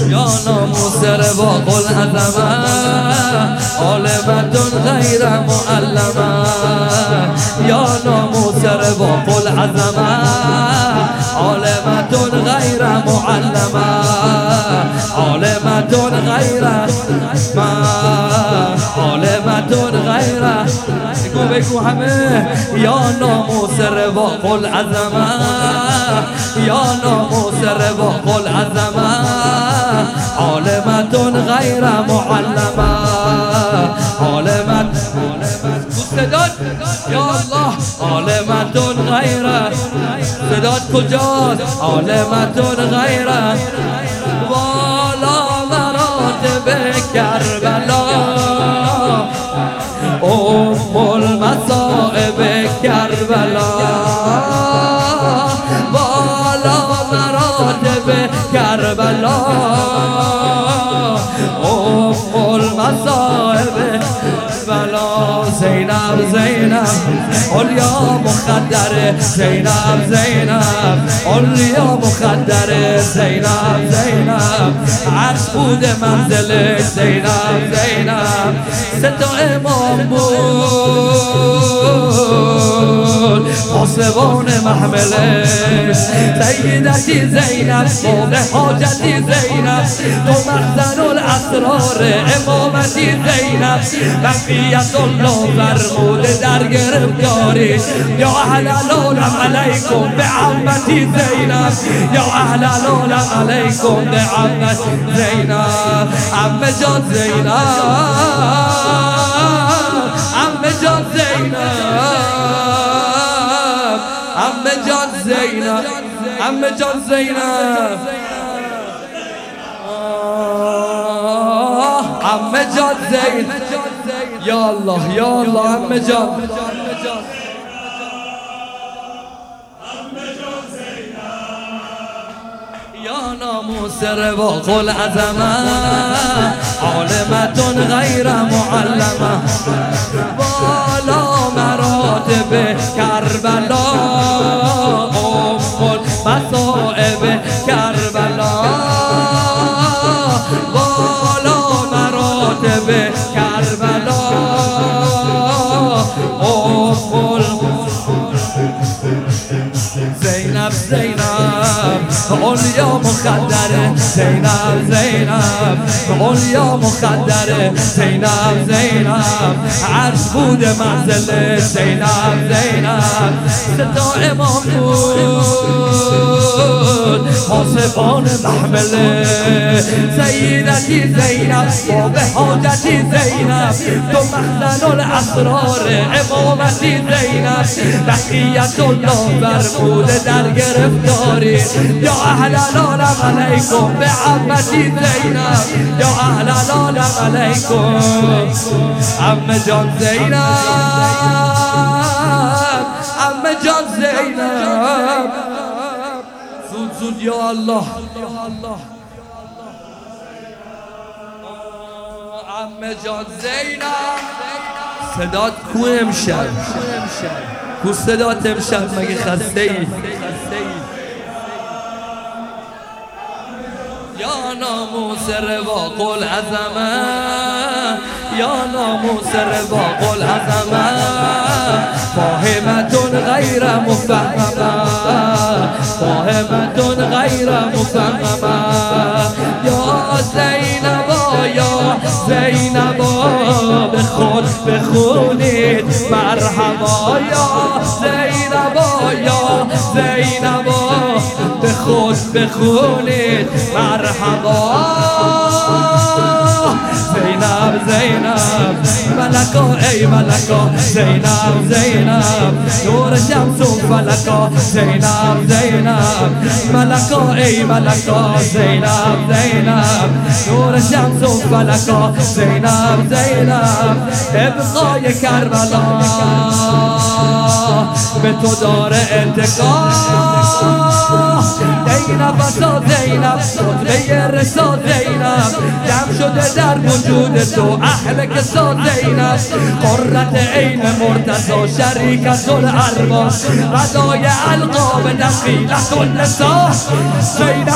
یا ناموس رواق العظمه عالمتون غیر معلمه. یا ناموس رواق العظمه عالمتون غیر معلمه. عالمتون غیر عالمتون غیر بگو بگو همه یا ناموس رواق العظمه. یا ناموس رواق العظمه. عالمتون غیر معلمه. عالمت صدات یا الله عالمتون غیر صدات کجاست؟ عالمتون غیر والا مراتب کربلا. ام المصائب کربلا. کربلا ام المصائب بلا زینب زینب اولیا مخدر زینب زینب اولیا مخدر زینب زینب عرش بود منزل زینب زینب ستا امام بود. پاسبان محمله. سیدتی زینب باب حاجتی زینب. تو مخزن الاسرار امامتی زینب. بقیت الله فرمود در گرفتاری. یا اهل العالم علیکم به عمتی زینب. یا اهل العالم علیکم به عمت زینب. عمه جان زینب. زینب عمه جان زینب. عمه جان زینب. یا الله یا الله عمه جان. ناموس رواق العظمه عالمتون غیر معلمه. زینب زینب اولیا مخدره زینب زینب اولیا مخدره زینب زینب عرش بود منزل زینب زینب. ستا امام بود حاسبان محمله سیدتی زینب باب حاجتی زینب. تو مخزن الاسرار امامتی زینب. بقیت الله بر در گرفتاری. یا اهل العالم علیکم به عمتی زینب. یا اهل العالم علیکم. عم جان زینب عم جان زینب. زود زود یا الله. عم جان زینب. صدات کو امشب؟ کو صدات امشب؟ مگه خسته ای یا ناموس رواق العظمه یا ناموس رواق العظمه فاهمتون غیر مفهمه فاهمتون غیر مفهمه یا زینبا یا زینبا به خود بخونید مرحبا. یا زینبا یا زینبا. خود بخونید مرحبا. زینب زینب ملکا ای ملکا زینب زینب. نور شمس و فلکا زینب زینب. ملکا ای ملکا زینب زینب. نور شمس و فلکا زینب زینب. ابقای کربلا. به تو داره انتقام. زینب بسا زینب خطبه رسا زینب دم شده در وجود تو اهل کسا زینب قررت عین مرتضا شریکت الارواح. غذای القاب دخیلت النسا زینب